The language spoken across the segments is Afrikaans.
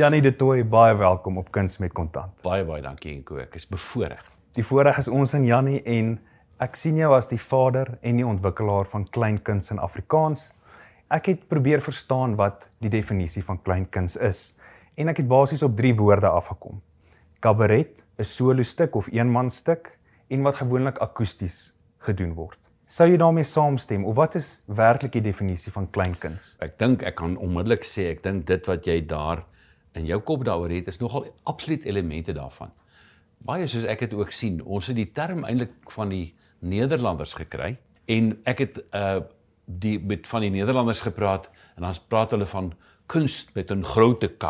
Janie De Tooy, baie welkom op Kuns met Kontant. Baie baie dankie Enko. Ek is bevoorreg. Die voorreg is ons en Janie en ek sien jou as die vader en die ontwikkelaar van klein kuns in Afrikaans. Ek het probeer verstaan wat die definisie van klein kuns is en ek het basies op 3 woorde afgekom. Kabaret, 'n solo stuk of eenman stuk en wat gewoonlik akoesties gedoen word. Sou jy daarmee saamstem of wat is werklik die definisie van klein kuns? Ek dink ek kan onmiddellik sê ek dink dit wat jy daar in jou kop daaroor het is nogal absoluut elemente daarvan. Baie soos ek dit ook sien, ons het die term eintlik van die Nederlanders gekry en ek het uh die met van die Nederlanders gepraat en dan praat hulle van kunst met 'n groot K.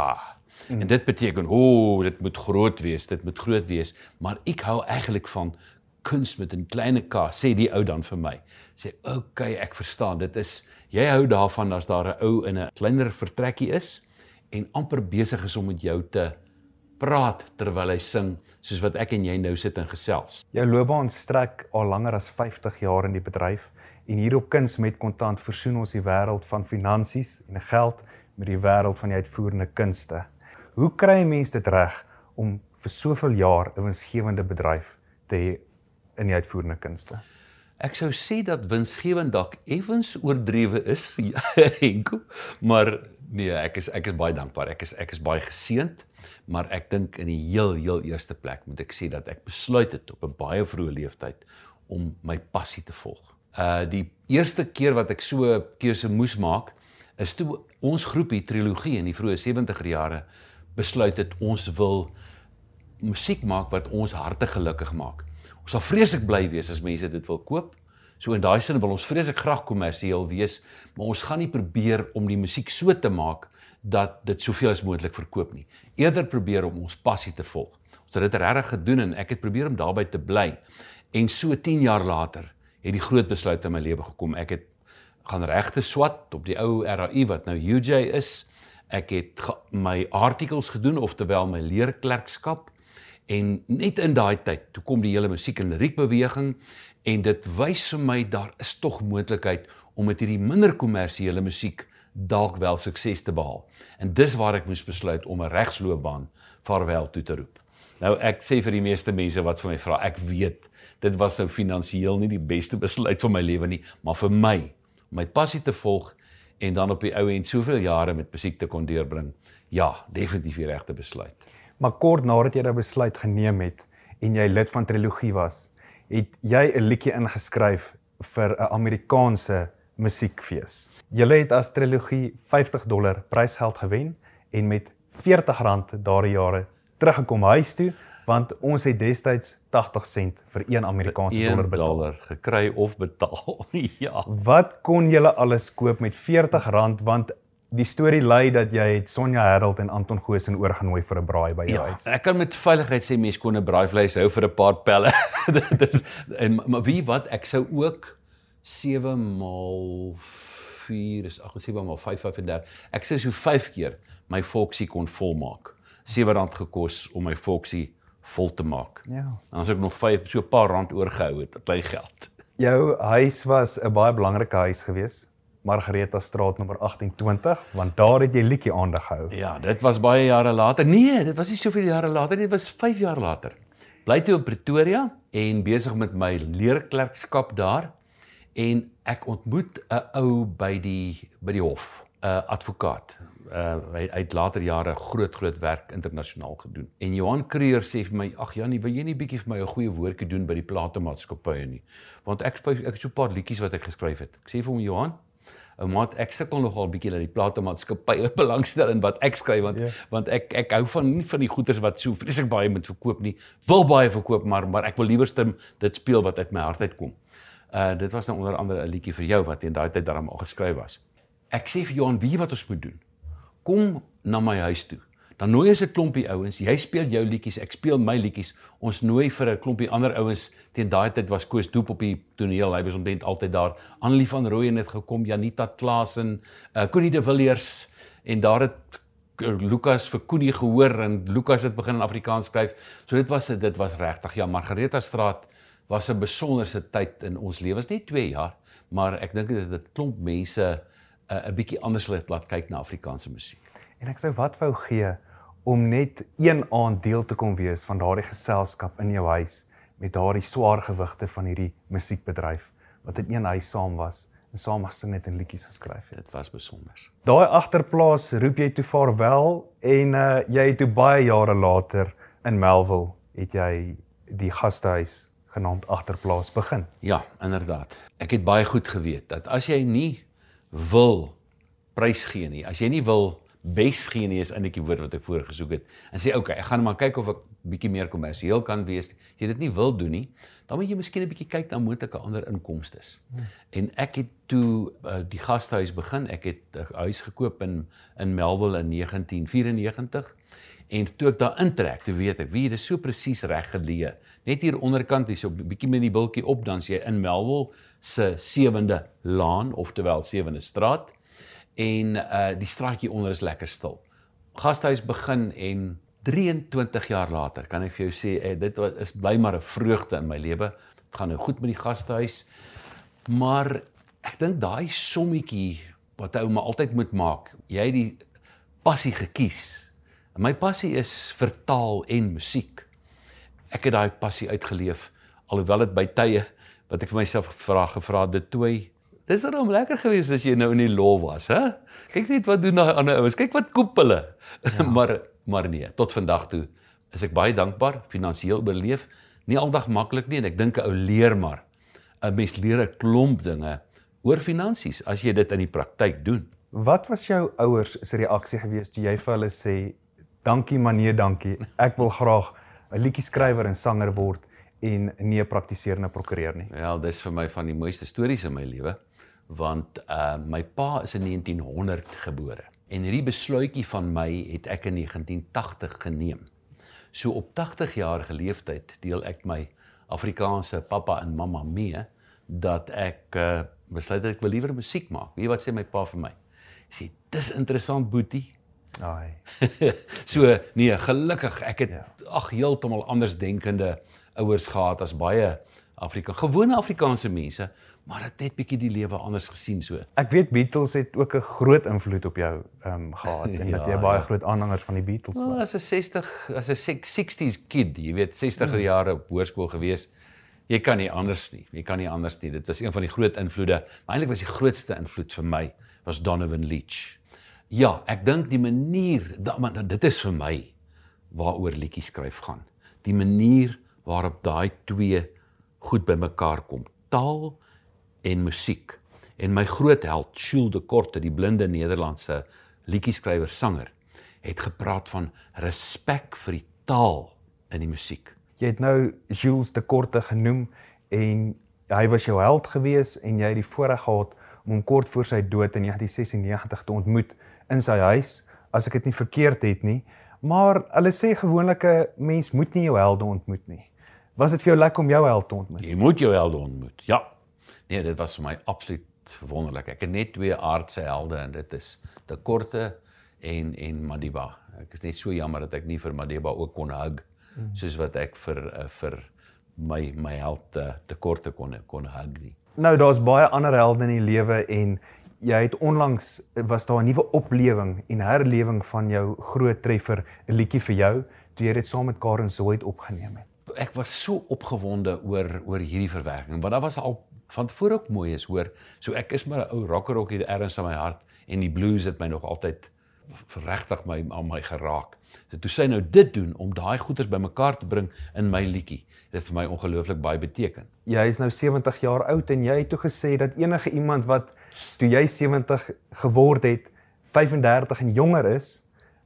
Mm. En dit beteken, o, oh, dit moet groot wees, dit moet groot wees, maar ek hou eintlik van kunst met 'n klein K, sê die ou dan vir my. Sê, "Oké, okay, ek verstaan. Dit is jy hou daarvan as daar 'n ou in 'n kleiner vertrekkie is." En amper besig is om met jou te praat terwyl hy sing soos wat ek en jy nou sit en gesels. Jou loopbaan strek al langer as 50 jaar in die bedryf en hier op Kuns met Kontant versoen ons die wêreld van finansies en geld met die wêreld van die uitvoerende kunste. Hoe kry 'n mens dit reg om vir soveel jaar 'n winsgewende bedryf te hê in die uitvoerende kunste? Ek sou sê dat winsgewend dalk effens oordrewe is, Henko, maar Nee, ek is ek is baie dankbaar. Ek is ek is baie geseënd, maar ek dink in die heel heel eerste plek moet ek sê dat ek besluit het op 'n baie vroeë leeftyd om my passie te volg. Uh die eerste keer wat ek so 'n keuse moes maak, is toe ons groepie trilogie in die vroeë 70er jare besluit het ons wil musiek maak wat ons harte gelukkig maak. Ons sal vreeslik bly wees as mense dit wil koop, So in daai sin wil ons vreeslik graag kommersieel wees, maar ons gaan nie probeer om die musiek so te maak dat dit soveel as moontlik verkoop nie. Eerder probeer om ons passie te volg. Ons het dit regtig gedoen en ek het probeer om daarbey te bly. En so 10 jaar later het die groot besluit in my lewe gekom. Ek het gaan regte swat op die ou RAI wat nou UJ is. Ek het my artikels gedoen of terwyl my leerklerkskap en net in daai tyd toe kom die hele musiek en liriek beweging en dit wys vir my daar is tog moontlikheid om met hierdie minder kommersiële musiek dalk wel sukses te behaal. En dis waar ek moes besluit om 'n regsloopbaan vaarwel toe te roep. Nou ek sê vir die meeste mense wat vir my vra, ek weet dit was sou finansiëel nie die beste besluit van my lewe nie, maar vir my om my passie te volg en dan op die ou end soveel jare met musiek te kon deurbring, ja, definitief die regte besluit. Maar kort nadat jy daai besluit geneem het en jy lid van trilogie was, het jy 'n liedjie ingeskryf vir 'n Amerikaanse musiekfees. Julle het as trilogie 50 dollar prysgeld gewen en met 40 rand daardie jare teruggekom huis toe want ons het destyds 80 sent vir 1 Amerikaanse dollar betaal. dollar gekry of betaal. ja. Wat kon julle alles koop met 40 rand want die storie lui dat jy het Sonja Herald en Anton Goosen oorgenooi vir 'n braai by jou ja, huis. Ek kan met veiligheid sê mense kon 'n braaivleis hou vir 'n paar pelle. Dit is en maar wie wat ek sou ook 7 maal 4 is ag 7 maal 5 35. Ek sê so 5 keer my Foxie kon volmaak. R7 gekos om my Foxie vol te maak. Ja. En as ek nog 5 so 'n paar rand oorgehou het, het hy geld. Jou huis was 'n baie belangrike huis geweest. Margareta Straat nommer 28 want daar het jy liedjie aandag gehou. Ja, dit was baie jare later. Nee, dit was nie soveel jare later nie, dit was 5 jaar later. Bly toe in Pretoria en besig met my leerklerkskap daar en ek ontmoet 'n ou by die by die hof, 'n advokaat. Uh hy, het later jare groot groot werk internasionaal gedoen. En Johan Creer sê vir my, "Ag Janie, wil jy nie bietjie vir my 'n goeie woordjie doen by die platemaatskappye nie?" Want ek ek het so 'n paar liedjies wat ek geskryf het. Ek sê vir hom, "Johan, maat ek sukkel nogal bietjie dat die platemaatskappye belangstel in wat ek skryf want yeah. Ja. want ek ek hou van nie van die goeders wat so vreeslik baie moet verkoop nie wil baie verkoop maar maar ek wil liewerste dit speel wat uit my hart uitkom. Uh dit was nou onder andere 'n liedjie vir jou wat in daai tyd daarom al geskryf was. Ek sê vir Johan, weet jy wat ons moet doen? Kom na my huis toe. Dan nooi ons 'n klompie ouens, jy speel jou liedjies, ek speel my liedjies. Ons nooi vir 'n klompie ander ouens. Teen daai tyd was Koos Doop op die toneel. Hy was omtrent altyd daar. Annelie van Rooyen het gekom, Janita Klasen, uh Connie de Villiers en daar het Lukas vir Connie gehoor en Lukas het begin in Afrikaans skryf. So dit was dit was regtig. Ja, Margareta Straat was 'n besonderse tyd in ons lewens, net 2 jaar, maar ek dink dit het klomp mense 'n uh, 'n bietjie anders laat kyk na Afrikaanse musiek. En ek sou wat wou gee om net een aand deel te kom wees van daardie geselskap in jou huis met daardie swaar gewigte van hierdie musiekbedryf wat in een huis saam was en saam gesing het en liedjies geskryf het. Dit was besonder. Daai agterplaas roep jy toe vaarwel en uh jy het toe baie jare later in Melville het jy die gastehuis genaamd agterplaas begin. Ja, inderdaad. Ek het baie goed geweet dat as jy nie wil prys gee nie, as jy nie wil bes gee nie is eintlik die woord wat ek voor gesoek het. En sê okay, ek gaan maar kyk of ek bietjie meer kommersieel kan wees. As jy dit nie wil doen nie, dan moet jy miskien 'n bietjie kyk na moontlike ander inkomste. Hmm. En ek het toe uh, die gastehuis begin. Ek het 'n huis gekoop in in Melville in 1994. En toe ek daar intrek, toe weet ek, wie is so presies reg geleë. Net hier onderkant hier so bietjie met die bultjie op dan jy in Melville se 7de laan, oftewel 7de straat en uh die straatjie onder is lekker stil. Gasthuis begin en 23 jaar later kan ek vir jou sê eh, dit was is bly maar 'n vreugde in my lewe. Dit gaan nou goed met die gasthuis. Maar ek dink daai sommetjie wat ou maar altyd moet maak. Jy het die passie gekies. En my passie is vir taal en musiek. Ek het daai passie uitgeleef alhoewel dit by tye wat ek vir myself vra gevra dit toe Dis dan lekker geweest as jy nou in die law was, hè? Kyk net wat doen daai ander ouens. Kyk wat koop hulle. Ja. maar maar nee, tot vandag toe is ek baie dankbaar finansiëel oorleef. Nie aldag maklik nie en ek dink 'n ou leer maar. 'n Mens leer 'n klomp dinge oor finansies as jy dit in die praktyk doen. Wat was jou ouers se reaksie geweest toe jy vir hulle sê dankie maar nee dankie. Ek wil graag 'n liedjie skrywer en sanger word en nie 'n praktiserende prokureur nie. Ja, dis vir my van die mooiste stories in my lewe want uh my pa is in 1900 gebore en hierdie besluitjie van my het ek in 1980 geneem. So op 80 jaar geleeftyd deel ek my Afrikaanse pappa en mamma mee dat ek uh besluit dat ek wil liewer musiek maak. Weet wat sê my pa vir my? Hy sê dis interessant boetie. Ai. so nee, gelukkig ek het ja. ag heeltemal anders denkende ouers gehad as baie Afrika gewone Afrikaanse mense maar het net bietjie die lewe anders gesien so. Ek weet Beatles het ook 'n groot invloed op jou ehm um, gehad en ja, dat jy baie ja. groot aanhangers van die Beatles nou, was. As 'n 60 as 'n 60s kid, jy weet 60er hmm. jare op hoërskool gewees. Jy kan nie anders nie. Jy kan nie anders nie. Dit was een van die groot invloede. Maar eintlik was die grootste invloed vir my was Donovan Leitch. Ja, ek dink die manier, da, maar dit is vir my waaroor liedjies skryf gaan. Die manier waarop daai twee goed bymekaar kom. Taal en musiek. En my groot held, Jules de Korte, die blinde Nederlandse liedjie-skrywer sanger, het gepraat van respek vir die taal in die musiek. Jy het nou Jules de Korte genoem en hy was jou held gewees en jy het die voorreg gehad om hom kort voor sy dood in 1996 te ontmoet in sy huis, as ek dit nie verkeerd het nie. Maar hulle sê gewoonlik 'n mens moet nie jou helde ontmoet nie. Was dit vir jou lekker om jou held te ontmoet? Jy moet jou helde ontmoet. Ja, Nee, dit was vir my absoluut wonderlik. Ek het net twee aardse helde en dit is Te Korte en en Madiba. Ek is net so jammer dat ek nie vir Madiba ook kon hug mm. soos wat ek vir uh, vir my my held uh, Te Korte kon kon hug nie. Nou daar's baie ander helde in die lewe en jy het onlangs was daar 'n nuwe oplewing en herlewing van jou groot treffer 'n liedjie vir jou toe jy dit saam met Karen Zoid opgeneem het. Ek was so opgewonde oor oor hierdie verwerking want daar was al van voor ook mooi is, hoor. So ek is maar 'n ou rocker ook hier ergens in my hart en die blues het my nog altyd verregtig my aan my geraak. So toe sy nou dit doen om daai goeders bymekaar te bring in my liedjie, dit vir my ongelooflik baie beteken. Jy is nou 70 jaar oud en jy het toe gesê dat enige iemand wat toe jy 70 geword het, 35 en jonger is,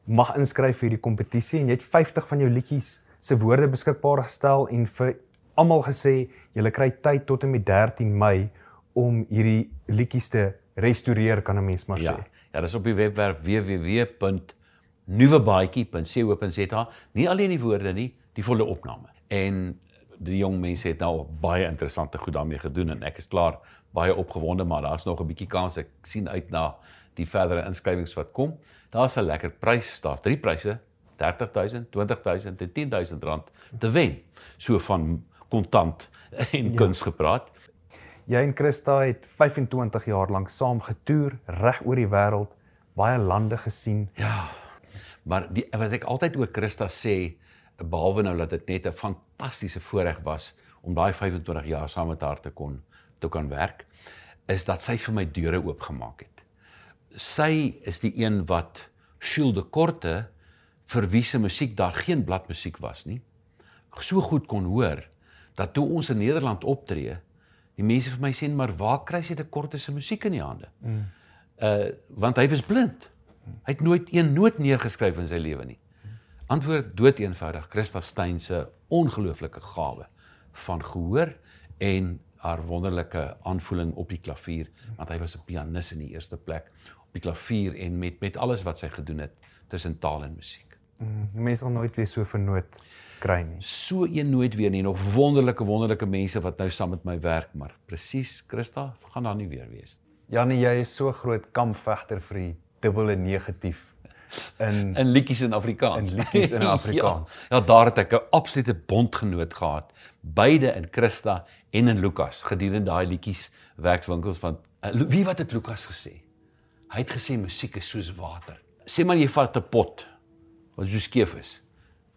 mag inskryf vir hierdie kompetisie en jy het 50 van jou liedjies se woorde beskikbaar gestel en vir almal gesê julle kry tyd tot en met 13 Mei om hierdie liedjies te restoreer kan 'n mens maar ja. sê. Ja, dis op die webwerf www.nuwebaadjie.co.za. Nie alleen die woorde nie, die volle opname. En die jong mense het nou baie interessante goed daarmee gedoen en ek is klaar baie opgewonde, maar daar's nog 'n bietjie kans. Ek sien uit na die verdere inskrywings wat kom. Daar's 'n lekker prys, daar's drie pryse, 30000, 20000 en 10000 rand te wen. So van kontant en ja. kuns gepraat. Jy en Christa het 25 jaar lank saam getoer reg oor die wêreld, baie lande gesien. Ja. Maar die wat ek altyd oor Christa sê, behalwe nou dat dit net 'n fantastiese voorreg was om daai 25 jaar saam met haar te kon te kan werk, is dat sy vir my deure oopgemaak het. Sy is die een wat Jules de Korte vir wie se musiek daar geen bladmusiek was nie, so goed kon hoor dat toe ons in Nederland optree, die mense vir my sê maar waar kry jy de Korte se musiek in die hande? Mm. Uh want hy was blind. Hy het nooit een noot neergeskryf in sy lewe nie. Antwoord dood eenvoudig. Christa Steyn se ongelooflike gawe van gehoor en haar wonderlike aanvoeling op die klavier want hy was 'n pianis in die eerste plek op die klavier en met met alles wat sy gedoen het tussen taal en musiek. Mm, mense sal nooit weer so vernoot kry nie. So een nooit weer nie. Nog wonderlike wonderlike mense wat nou saam met my werk, maar presies Christa gaan daar nie weer wees. Janie, jy is so groot kampvegter vir die dubbele negatief in in liedjies in Afrikaans. In liedjies in Afrikaans. ja, ja, daar het ek 'n absolute bondgenoot gehad, beide in Christa en in Lukas gedurende daai liedjies werkswinkels van uh, wie wat het Lukas gesê? Hy het gesê musiek is soos water. Sê maar jy vat 'n pot wat so skeef is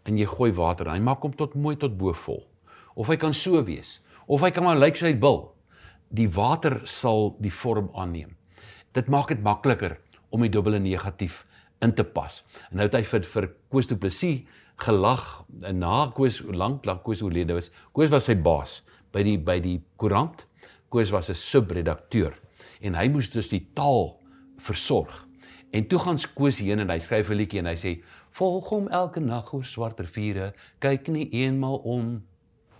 en jy gooi water in, hy maak hom tot mooi tot bo vol. Of hy kan so wees, of hy kan maar lyk soos hy wil. Die water sal die vorm aanneem. Dit maak dit makliker om die dubbele negatief in te pas. En nou het hy vir vir Koos Du Plessis gelag na Koos lank lank Koos oorlede was. Koos was sy baas by die by die koerant. Koos was 'n subredakteur en hy moes dus die taal versorg. En toe gaan Koos heen en hy skryf 'n liedjie en hy sê: "Volg hom elke nag oor swart riviere, kyk nie eenmal om."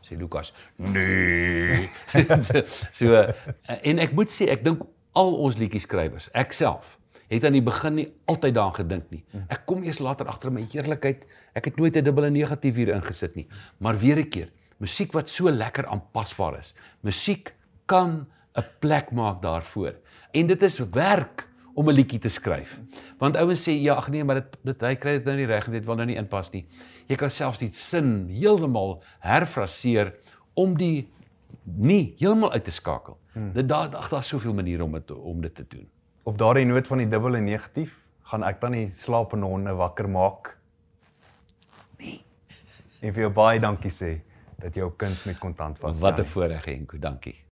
Sê Lukas: "Nee." so en ek moet sê ek dink al ons liedjie skrywers, ek self het aan die begin nie altyd daaraan gedink nie. Ek kom eers later agter my eerlikheid, ek het nooit 'n dubbele negatief hier ingesit nie. Maar weer 'n keer, musiek wat so lekker aanpasbaar is. Musiek kan 'n plek maak daarvoor. En dit is werk om 'n liedjie te skryf. Want ouens sê ja, ag nee, maar dit dit hy kry dit nou nie reg en dit wil nou nie inpas nie. Jy kan selfs die sin heeltemal herfraseer om die nie heeltemal uit te skakel. Hmm. Dit daar daar's soveel maniere om dit om dit te doen op daardie noot van die dubbele negatief gaan ek dan die slapende honde wakker maak. Nee. En vir jou baie dankie sê dat jou kuns met kontant was. Wat 'n voorreg Henko, dankie.